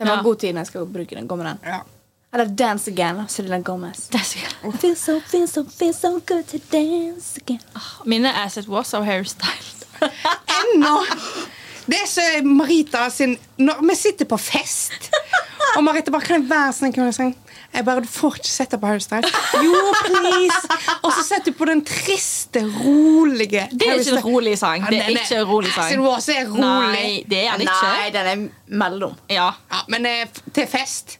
Jeg må Ja. ha god tid når jeg skal bruke den. Gå med den. Ja. Eller Dance Again. Selena Gomez. Er Feel so, feel so, feel so good to dance again. Mine As It Was av Hairstyle. Ennå! Det er så Marita sin Når vi sitter på fest, og Marita bare Kan jeg være sånn Kan jeg synge? Jeg bare, Du får ikke sette på Hairstyle. Jo, please! Og så setter du på den triste, rolige Det er ikke en rolig sang. Det er ikke en rolig sang. Er rolig. Nei, det er den Nei, den er mellom. Ja, Ja, men eh, til fest.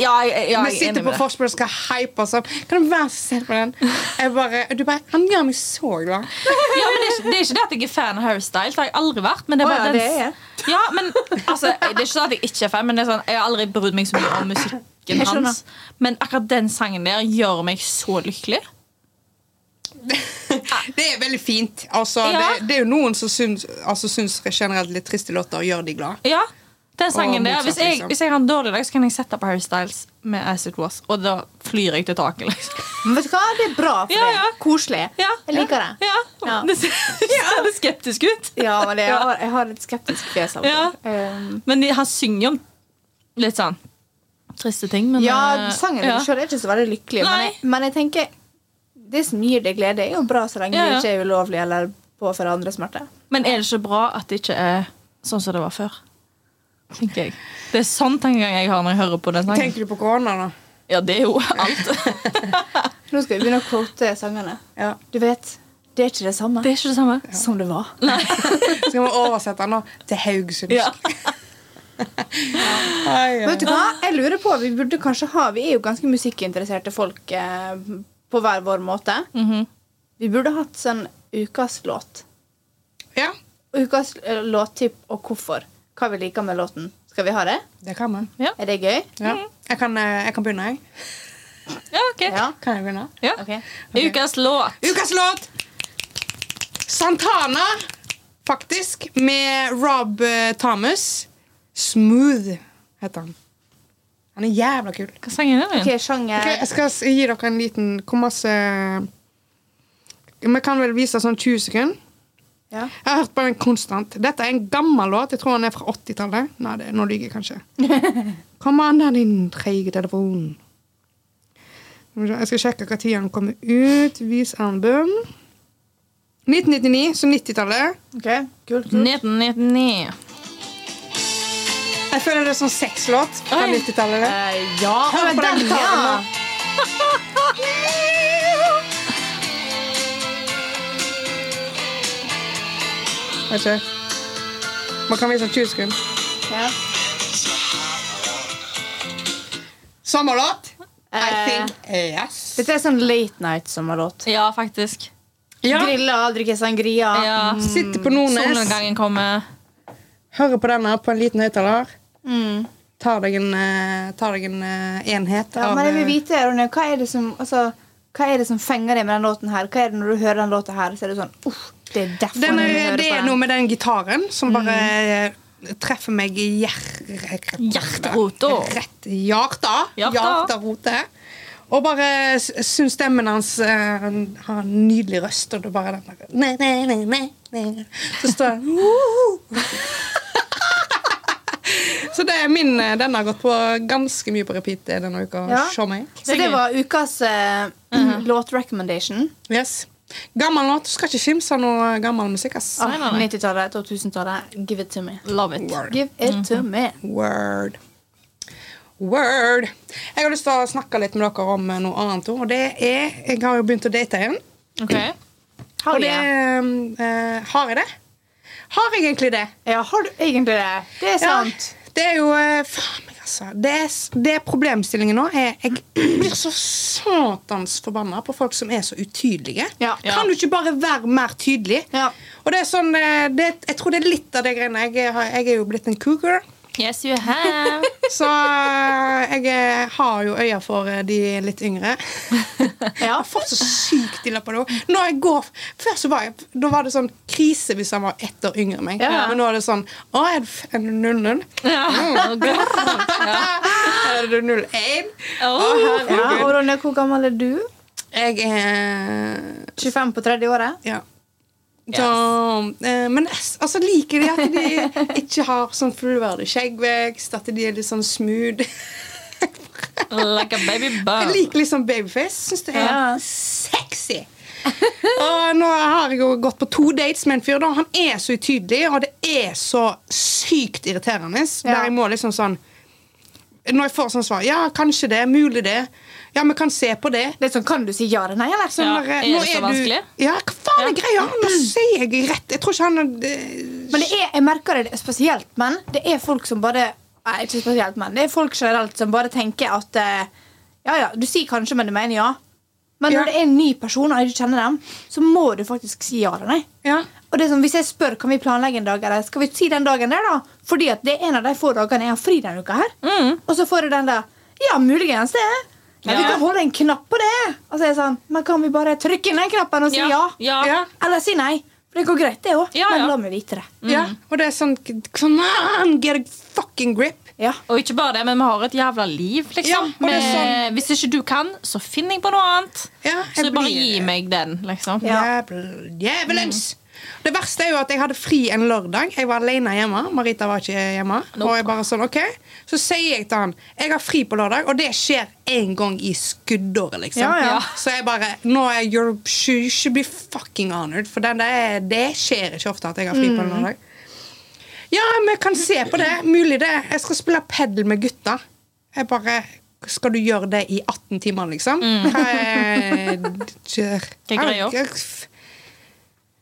Ja, ja, ja vi jeg er sitter enig på med vorspiel og skal hype oss opp. Kan du være så snill på den? Jeg bare, du bare, Han gjør meg så glad. Ja, men det, er ikke, det er ikke det at jeg er fan av Hairstyle. Det har jeg aldri vært. Men det er bare oh, ja, den, det er jeg. Ja, men altså, Det er ikke sånn at jeg ikke er fan, men det er sånn, jeg har aldri brydd meg så mye om musikken hans. Men akkurat den sangen der gjør meg så lykkelig. Det er veldig fint. Altså, Ja. det, det er jo noen som syns, altså, syns generelt litt triste låter gjør de glad. Ja, den sangen der hvis jeg, liksom. hvis jeg har en dårlig dag, så kan jeg sette på Hairstyles med As It Was, og da flyr jeg til taket. liksom vet du hva? Det er bra for Ja, ja. deg. Koselig. Ja, Jeg liker det. Ja, Ja. Det ser litt skeptisk ut. Ja, men det, jeg, har, jeg har et skeptisk fjes Ja. Um, Men de, han synger om litt sånn triste ting. Men, ja, eh, sangen ja. selv er ikke så veldig lykkelig, men jeg, men jeg tenker det som gir deg glede, er jo bra så lenge Ja, ja. det ikke er ulovlig eller påfører andre smerte. Men er det ikke bra at det ikke er sånn som det var før? Tenker jeg. Det er sånn tankegang jeg har når jeg hører på den sangen. Tenker du på korona, da? Ja, det er jo alt. Nå skal vi begynne å quote sangene. Ja. Du vet, det er ikke det samme Det ikke det samme. som det var. Skal vi oversette den nå til Haugesund? Ja. Ja. Vet du hva? Jeg lurer på, Vi burde kanskje ha, vi er jo ganske musikkinteresserte folk eh, på hver vår måte. Mhm. Vi burde hatt sånn ukas låt. ja, Ukas eh, låttipp og hvorfor. Hva vi liker med låten. Skal vi ha det? det kan man. Er det gøy? Ja. Jeg, kan, eh, jeg kan begynne, jeg. Ja, ok. Ja. Kan jeg begynne? Ja. Ok. Ukas låt. Ukas låt! Santana, faktisk, med Rob eh, Thomas. Smooth heter han. Han er jævla kul. Hva sangen er det? sjanger Okay, jeg skal gi dere en liten Hvor masse Vi kan vel vise sånn 20 sekunder. Ja. Jeg har hørt på den konstant. Dette er en gammel låt. Jeg tror den er fra 80-tallet. Nei, det, nå lyver jeg kanskje. Kom an, da, din treige telefon. Jeg skal sjekke tid den kommer ut. Vis album. 1999, så 90-tallet. Ok, kult, kult. 1999. Jeg føler det er sånn sexlåt fra 90-tallet. det. Eh, ja, Hør på den den, gitaren ikke. Man kan vise 20 sekunder. ja. Sommerlåt? I Eh. think yes. Dette er sånn late night sommerlåt. Ja, faktisk. Ja. Grilla, drikke sangria. Ja. Sitter på Nordnes, Solnedgangen kommer. hører på denne på en liten høyttaler. Mm. Tar deg en, eh, tar deg en eh, enhet Ja, av men jeg vil eh, vite, Ronny, hva er det som altså, Hva er det som fenger deg med den låten her? Hva er det Når du hører den låta her, så er det sånn Uff, det er derfor den er, Det er noe med den gitaren som bare mm. treffer meg i hjer- Hjerterota. Rett hjarta. Hjarta. Og bare syns stemmen hans han har en nydelig røst, og det er bare den der. Så står det Så det er min eh, Den har gått på ganske mye på repeat denne uka. Ja. Så det var ukas uh, låt-recommendation. Yes. Gammel låt. Skal ikke kimse av noe gammel musikk. ass. Ah, Nei, nei, nei. 90-tallet, 2000-tallet. Give it to me. Love it. Give it to me. Word. Word. Jeg har lyst til å snakke litt med dere om noe annet. Og det er Jeg har jo begynt å date igjen. Ok. Har Og det det? eh, Har jeg det? Har jeg egentlig det? Ja, har du egentlig det? Det er sant. Det er jo eh, Faen meg, altså. Det er, det er problemstillingen nå. Er, jeg blir så satans forbanna på folk som er så utydelige. Ja. Kan du ikke bare være mer tydelig? Ja. Og det er sånn eh, det, Jeg tror det er litt av det greiene. Jeg, jeg er jo blitt en cougar. Yes, you have. Så eh, jeg eh, har jo øya for eh, de litt yngre. Jeg har fått så sykt ille på det. Når jeg går Før så var jeg Da var det sånn krise hvis han var ett år yngre enn meg. Ja. Men nå er det sånn Å, er du f- er du 00? Ja. Er du 01? Å, Oh. Ja, og Ronny, hvor gammel er du? Jeg er 25 på tredje året? Ja. Så, eh, men jeg altså, liker de at de ikke har sånn fullverdig skjeggvekst, at de er litt sånn smooth. Like a baby Jeg liker litt sånn babyface. Syns det er yeah. sexy. og nå har jeg jo gått på to dates med en fyr. da Han er så utydelig, og det er så sykt irriterende. Ja. Der jeg må liksom sånn Når jeg får sånn svar Ja, kanskje det. Mulig det. Ja, vi kan se på det. Det er sånn, Kan du si ja eller nei? eller? Sånn Ja, er det så du- vanskelig? Ja, hva faen er Ja. greia? Nå sier jeg rett. Jeg tror ikke han er det- Men det er, jeg merker det spesielt, men det er folk som bare Nei, ikke spesielt, men det er folk generelt som bare tenker at eh, Ja, ja, du sier kanskje, men du mener ja. Men Ja. når det er en ny person, og du kjenner dem, så må du faktisk si ja eller nei. Ja. Og det er som Hvis jeg spør kan vi planlegge en dag, eller skal vi si den dagen der, da? Fordi at det er en av de få dagene jeg har fri denne uka her. Mm. Og så får du den der Ja, muligens det. Ja, Vi kan holde en knapp på det. Og så er det sånn Men kan vi bare trykke inn den knappen og si ja? Ja. Eller si nei? For det går greit, det òg. Ja, Men ja. la meg vite det. ja. Og det er sånn Come on, get a fucking grip. Ja. Og ikke bare det, men vi har et jævla liv, liksom. Ja, med, det er Hvis ikke du kan, så finner jeg på noe annet. Ja, Så bare blir- gi meg den, liksom. Ja. Jævel, Mm. Det verste er jo at jeg hadde fri en lørdag. Jeg var alene hjemme. Marita var ikke hjemme. Nope. Og jeg bare sånn, ok Så sier jeg til han jeg har fri på lørdag, og det skjer én gang i skuddåret. liksom Ja, ja. Så jeg bare nå er you should, be fucking honored. For den der, det skjer ikke ofte at jeg har fri på en lørdag. Ja, vi kan se på det. Mulig det. Jeg skal spille padel med gutta. Jeg bare skal du gjøre det i 18 timer, liksom? Er Hva er greia?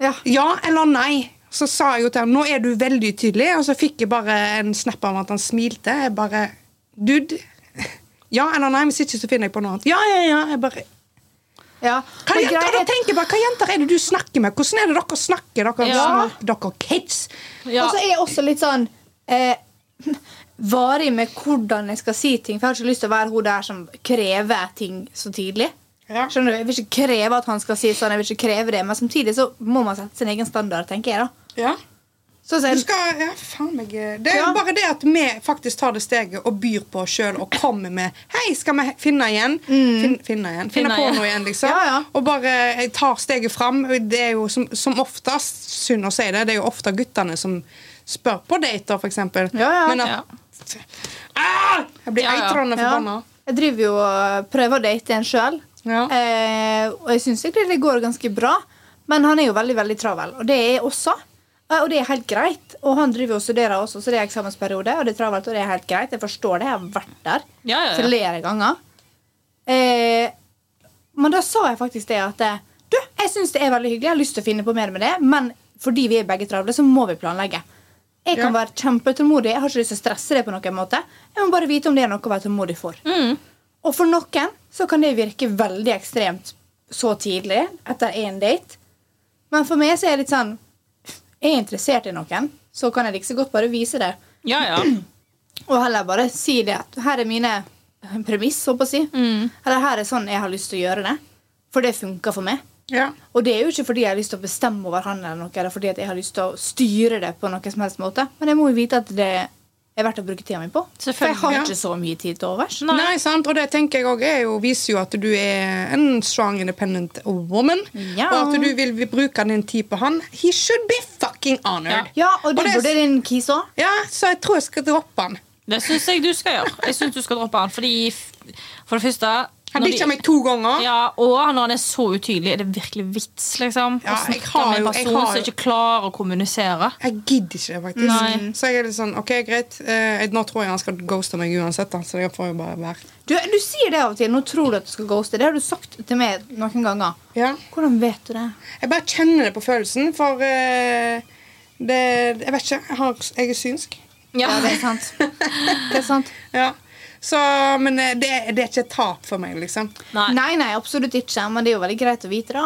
Ja. Ja eller nei? Så sa jeg jo til ham nå er du veldig tydelig, og så fikk jeg bare en snap av at han smilte. Jeg bare Dude. Ja eller nei? Hvis ikke så finner jeg på noe annet. Ja, ja, ja. Jeg bare ja. hva jenter, greit. da er- tenker bare, hva jenter er det du snakker med? Hvordan er det dere snakker, dere, Ja. små- dere kids? Ja. Og så er jeg også litt sånn eh, varig med hvordan jeg skal si ting. For jeg har ikke lyst til å være hun der som krever ting så tidlig. Ja. Skjønner du? Jeg vil ikke kreve at han skal si sånn, jeg vil ikke kreve det, men samtidig så må man sette sin egen standard, tenker jeg. da. Ja. Så, sen, Du skal, ja, faen meg Det er Ja. bare det at vi faktisk tar det steget og byr på oss sjøl og kommer med Hei, skal vi finne igjen? Fin, finne igjen. Finne, Finne på igjen. noe igjen, liksom. Ja, ja. Og bare jeg tar steget fram. Det er jo som, som oftest, synd å si det, det er jo ofte guttene som spør på dater, eksempel. Ja, ja. Men at ah, Jeg blir Ja, ja. eitrende ja, forbanna. jeg driver jo og prøver å date en sjøl. Ja. Eh, og jeg syns egentlig det går ganske bra. Men han er jo veldig veldig travel, og det er jeg også. Eh, Og det er helt greit. Og han driver og studerer også, så det er eksamensperiode, og det er travelt, og det er helt greit. Jeg forstår det, jeg har vært der Ja, ja, flere ganger. Eh, men da sa jeg faktisk det at eh, Du, jeg syns det er veldig hyggelig, jeg har lyst til å finne på mer med det, men fordi vi er begge travle, så må vi planlegge. Jeg kan være kjempetålmodig. jeg har ikke lyst til å stresse det på noen måte. Jeg må bare vite om det er noe å være tålmodig for. Og for noen så kan det virke veldig ekstremt så tidlig etter én date. Men for meg så er det litt sånn Er jeg interessert i noen, så kan jeg like så godt bare vise det. ja, ja. Og heller bare si det at her er mine premiss, så på å si. Eller her er sånn jeg har lyst til å gjøre det. For det funker for meg. Ja. Og det er jo ikke fordi jeg har lyst til å bestemme over han eller noe, eller fordi jeg har lyst til å styre det på noen som helst måte. Men jeg må jo vite at det er verdt å bruke tida mi på. For jeg har ja. ikke så mye tid til overs. Nei. sant? Og det tenker jeg også er jo, viser jo at du er en strong, independent woman. Ja. Og at du vil, bruke din tid på han. He should be fucking honored. Ja, og det Og det- burde din kis òg. Ja, så jeg tror jeg skal droppe han. Det syns jeg du skal gjøre. Jeg synes du skal droppe han Fordi For det første Han ditcha meg to ganger. Ja, Og når han er så utydelig, er det virkelig vits, liksom? Ja, å snakke med en jo- jeg person har som ikke klarer å kommunisere. Jeg gidder ikke det, faktisk. Nei. Så jeg er litt sånn, ok, greit. Eh, nå tror jeg han skal ghoste meg uansett, da, så det får jo bare være. Du, du sier det av og til. Nå tror du at du skal ghoste. Det har du sagt til meg noen ganger. Ja. Hvordan vet du det? Jeg bare kjenner det på følelsen, for eh, det Jeg vet ikke. Jeg, har, jeg er synsk. Ja, det er sant. Det er sant. Ja. Så, men eh, det, det er ikke et tap for meg, liksom. Nei. Nei, nei, absolutt ikke. Men det er jo veldig greit å vite, da.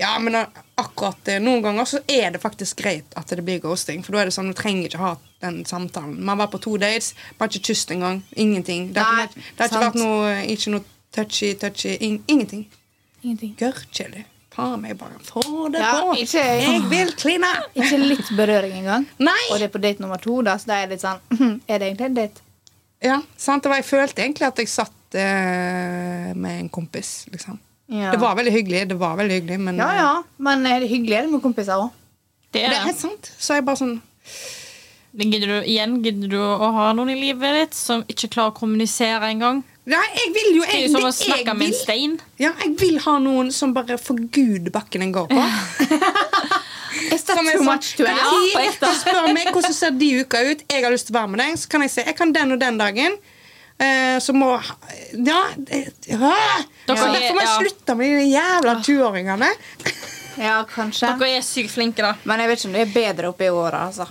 Ja, men eh, akkurat eh, noen ganger så er det faktisk greit at det blir ghosting. For da er det sånn, du trenger ikke ha den samtalen. Man var på to dates, man har ikke kysset engang. Ingenting. Det har, Nei, ikke, det har ikke vært noe, ikke noe touchy, touchy. In, ingenting. Ingenting. Gørrkjedelig. Faen meg bare få det Ja, på. ikke- Jeg vil kline! Ikke litt berøring engang. Nei! Og det er på date nummer to, da, så da er det litt sånn Er det egentlig en date? Ja, sant? Det var, jeg følte egentlig at jeg satt eh, med en kompis, liksom. Ja. Det var veldig hyggelig, det var veldig hyggelig, men Ja, ja. Men er det hyggelig er det med kompiser òg? Det Det er er helt sant. Så jeg bare sånn Gidder du, igjen, gidder du å ha noen i livet ditt som ikke klarer å kommunisere engang? Nei, jeg vil jo Det er jeg, jo som å det jeg snakke med en stein. Ja, jeg vil ha noen som bare forguder gud bakken en går på. Is that er too much to ask? jeg- Spør meg hvordan ser de uka ut. Jeg har lyst til å være med deg. Så kan jeg si jeg kan den og den dagen. Eh, så må Ja. ja. Så er- derfor må jeg slutte med de jævla 20-åringene. Ja, kanskje. Dere er sykt flinke, da. Men jeg vet ikke om du er bedre oppe i åra, altså.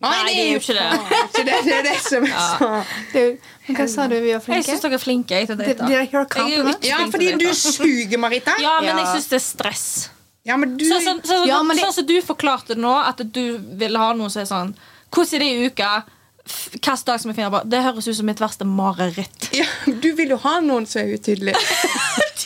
Nei, det er jo ikke det. det. Det er det som er så Du, men hva sa du? Vi var Jeg flinke? syns dere er flinke. Jeg, til å Did, did I hear a Jeg er compliment? Ja, fordi du suger, Marita. Ja, men jeg syns det er stress. Ja, men du Sånn som så, Ja, men det- så, som du forklarte det nå, at du vil ha noe som er sånn Hvordan er det i uka? Hvilken dag som er fin? Det høres ut som mitt verste mareritt. ja, Du vil jo ha noen som er utydelig.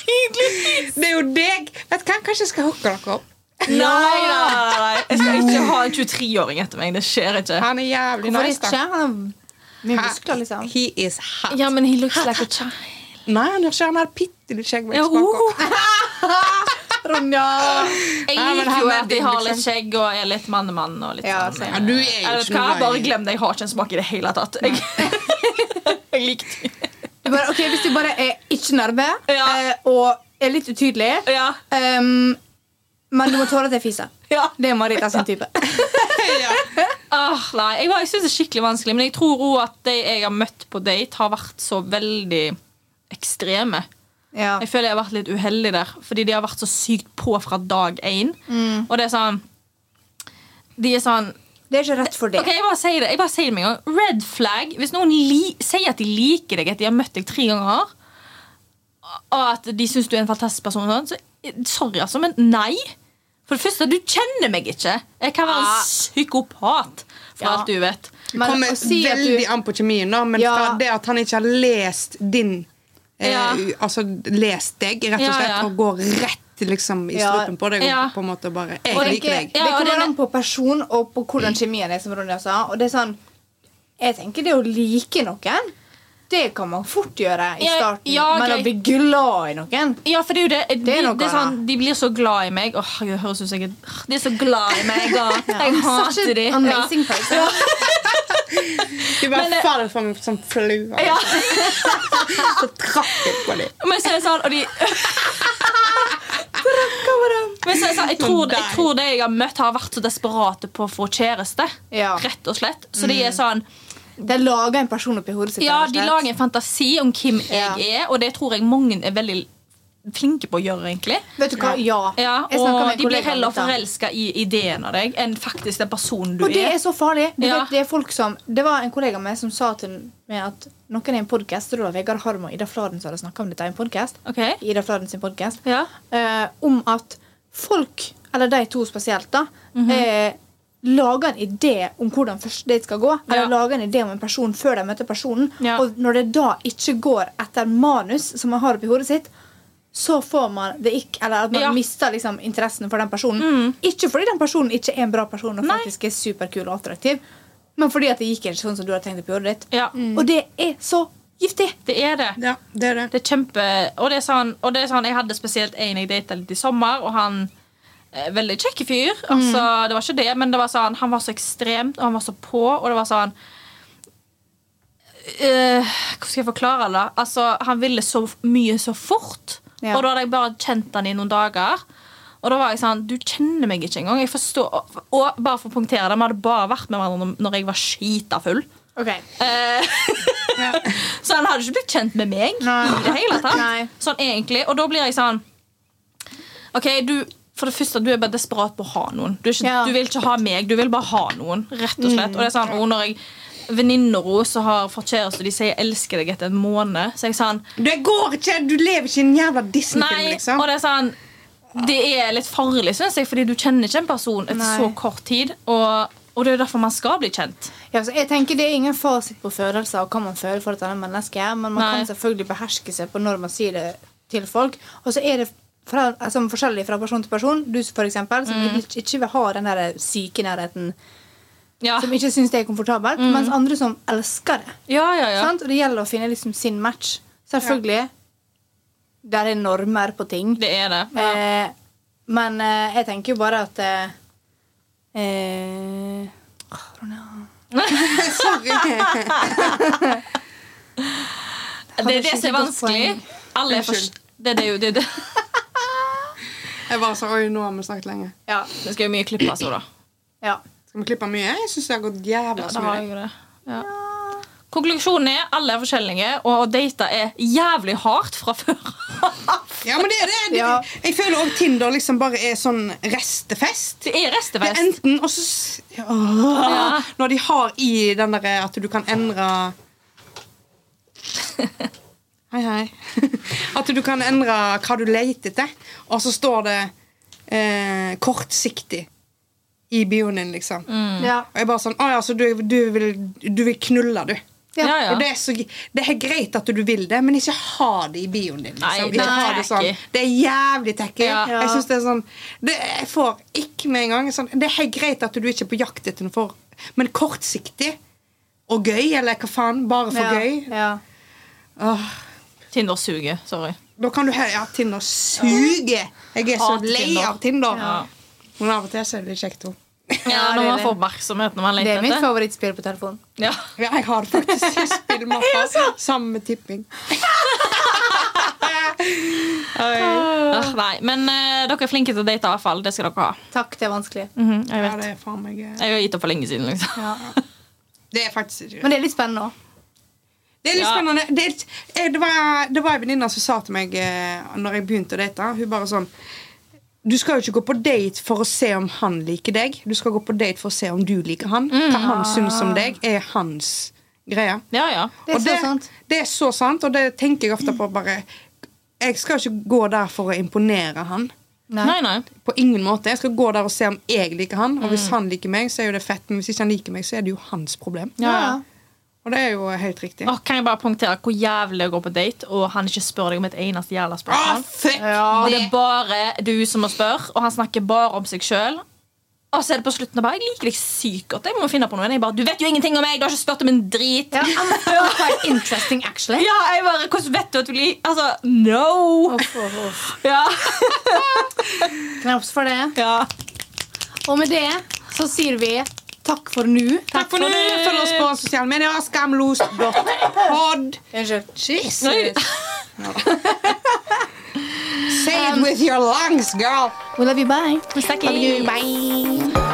Det er jo deg. Vet du hva, Kanskje jeg skal hooke dere opp. Nei, nei, nei. Jeg skal ikke ha en 23-åring etter meg. Det skjer ikke. Han er jævlig Hvorfor nice, ikke? Han er mye muskler, liksom. He is hot. Ja, men he looks like a child. Nei, han gjør ikke han har bitte litt Ja, bak. Ronja! Jeg liker han jo at de har litt skjegg og er litt mannemann. Og litt Ja, sånn. Ja, du er Eller ikke hva? noe Bare glem det. Jeg har ikke en smak i det hele tatt. Jeg, jeg likte bare, okay, Hvis du bare er ikke nærme Ja. eh, og er litt utydelig Ja. um, Men du må tåle at jeg fiser. Ja. Det er Marita sin type. Ah, nei, jeg, jeg synes det er skikkelig vanskelig Men jeg tror også at de jeg har møtt på date, har vært så veldig ekstreme. Ja. Jeg føler jeg har vært litt uheldig der, fordi de har vært så sykt på fra dag én. Mm. Og det er sånn De er sånn Det er ikke rett for det. Ok, jeg bare sier det, jeg bare sier det med en gang. Red flag. Hvis noen li sier at de liker deg, at de har møtt deg tre ganger, og at de syns du er en fantastisk person, sånn, så sorry, altså, men nei. For det første, du kjenner meg ikke. Jeg kan være en psykopat, for Ja. alt du vet. Det kommer si veldig du- an på kjemien, da, men Ja. fra det at han ikke har lest din eh, Altså lest deg, rett og slett, ja. og går rett liksom i strupen på deg og på en måte bare Jeg Og liker deg. det Ja, kommer an på person og på hvordan kjemien er. som Ronja sa Og det er sånn Jeg tenker det å like noen, det kan man fort gjøre i Ja, starten. ja, men å bli glad i noen Ja, for det er jo det. De, Det er noe det er sånn, de blir så glad i meg. Åh, jeg høres ut som jeg er De er så glad i meg, og jeg hater dem. Amazing person. Du bare Men faller for meg som flue. Ja. Så trakk jeg på dem. Men så er det sånn, og de Men så er det sånn, jeg, tror, jeg tror det jeg har møtt, har vært så desperate på å få kjæreste. Ja. Rett og slett. Så de er sånn De lager en person oppi hodet sitt. Ja, de lager en fantasi om hvem Ja. jeg er, og det tror jeg mange er veldig flinke på å gjøre, egentlig. Vet du hva? Ja. Ja, og de blir heller forelska i ideen av deg enn faktisk den personen du er. Og det er. er så farlig. Ja. vet, det, er folk som, det var en kollega av meg som sa til meg at noen i en podkast Det var Vegard Harm og Ida Fladen som hadde snakka om dette i en podkast. Okay. Ida Fladen sin podcast, Ja. eh, om at folk, eller de to spesielt, da, Mhm. eh, lager en idé om hvordan første date skal gå. Eller Ja. lager en idé om en person før de møter personen. Og når det da ikke går etter manus som man har oppi hodet sitt, så får man det ikke, eller at man Ja. Mm. mister liksom interessen for den personen. Ikke fordi den personen ikke er en bra person og Nei. faktisk er superkul og attraktiv, men fordi at det gikk ikke sånn som du hadde tenkt oppi hodet ditt. Ja. Og det er så giftig! Det er det. Ja, det er det. Det er kjempe Og det er sånn, og det er sånn Jeg hadde spesielt en jeg data litt i sommer, og han eh, Veldig kjekk fyr. Altså, det var ikke det, men det var sånn han var så ekstremt, og han var så på, og det var sånn eh, Hvordan skal jeg forklare det? Altså, han ville så mye så fort. Ja. Og da hadde jeg bare kjent han i noen dager. Og da var jeg sånn Du kjenner meg ikke engang. Jeg forstår, og, og bare for å punktere det, Vi hadde bare vært med hverandre når- jeg var skita full. Okay. Eh, så han hadde ikke blitt kjent med meg Nei. i det hele tatt. Nei. Sånn egentlig, Og da blir jeg sånn OK, du for det første, du er bare desperat på å ha noen. Du, ikke, Ja. du vil ikke ha meg, du vil bare ha noen. rett og slett. Og det er sånn, og når jeg Venninner som har fått kjæreste, og de sier elsker deg' etter en måned, så jeg sånn Det går ikke! Du lever ikke i en jævla Disney-film, liksom. og det er sånn Det er litt farlig, syns jeg, fordi du kjenner ikke en person etter Nei. så kort tid. Og, og det er derfor man skal bli kjent. Ja, så jeg tenker Det er ingen fasit på følelser og hva man føler for et annet menneske, men man Nei. kan selvfølgelig beherske seg på når man sier det til folk. Og så er det fra, altså, forskjellig fra person til person. Du for eksempel, som Mm. ikke vil ha den der syke nærheten, Ja, som ikke syns det er komfortabelt, mens andre som elsker det. ja, ja. ja. Sant? Og det gjelder å finne liksom sin match. Selvfølgelig. Der er normer på ting. Det er det. Ja. Eh, men eh, jeg tenker jo bare at eh, eh, Ronja. Sorry. Det er det som er vanskelig. Alle er for... Det, det er det, det. Jeg bare sa Oi, nå har vi snakket lenge. Ja. det skal jo mye klippes òg, da. ja. Skal vi klippe mye? Jeg syns det har gått jævla Ja, det. Ja. Konklusjonen er alle er forskjellige, og å date er jævlig hardt fra før. Ja, men det er det. det Ja. Jeg føler også Tinder liksom bare er sånn restefest. Det er restefest. Det er enten og så s- Ja. Når de har i den derre at du kan endre Hei, hei. At du kan endre hva du leter etter, og så står det eh, kortsiktig i bioen din, liksom. Ja. Og jeg bare sånn Å ja, så du, du, vil, du vil knulle, du. Ja. Ja, ja. Og det er, så, det er greit at du vil det, men ikke ha det i bioen din. Liksom. Nei, det er det, sånn. det er jævlig tacky. Ja. Jeg synes det er sånn det, Jeg får ikke med en gang sånn, Det er helt greit at du ikke er på jakt etter noe for Men kortsiktig og gøy, eller hva faen, bare for ja. gøy Ja. Åh, Tinder suger. Sorry. Da kan du høre Ja, Tinder suger. Jeg er så lei av Tinder. Ja. Men av og til så er det litt kjekt òg. Ja, det når man får oppmerksomhet når man Det er mitt favorittspill på telefonen. Ja. Ja, jeg har faktisk spillmappa sammen med tipping. Ah, nei, men uh, dere er flinke til å date, i hvert fall. Det skal dere ha. Takk, det er vanskelig. Mhm, jeg Ja, det er faen meg eh, Jeg har gitt opp for lenge siden. liksom Ja. Det er faktisk ikke Men det er litt spennende òg. Det er litt Ja. spennende. Det, er, eh, det var, det var en venninne som sa til meg uh, Når jeg begynte å date. Hun bare sånn Du skal jo ikke gå på date for å se om han liker deg. Du skal gå på date for å se om du liker han. Hva han syns om deg, er hans greie. Ja, ja. Det er Og så sant. Det er så sant, og det tenker jeg ofte på bare Jeg skal ikke gå der for å imponere han. Nei, nei. På ingen måte. Jeg skal gå der og se om jeg liker han. Og hvis han liker meg, så er jo det fett. Men hvis ikke han liker meg, så er det jo hans problem. Ja, ja. Og det er jo helt riktig. Åh, kan jeg bare punktere hvor jævlig det er å gå på date, og han ikke spør deg om et eneste jævla Ah, spørsmål? fuck Og det er bare du som må spørre, og han snakker bare om seg sjøl. Og så er det på slutten og bare, Jeg liker deg sykt godt. Jeg må finne på noe. Jeg bare, Du vet jo ingenting om meg! Du har ikke spurt om en drit! Ja, quite interesting, actually. Ja, jeg bare, Hvordan vet du at du liker Altså, no! Uff, uff, uff. Ja. Knaps for det. ja. Og med det så sier vi takk for nå. Takk for nå. Følg oss på sosiale medier. Skamlos.pod. Jesus. Say it with your lungs, girl. We love you. Bye. Vi snakkes. Love you. Bye.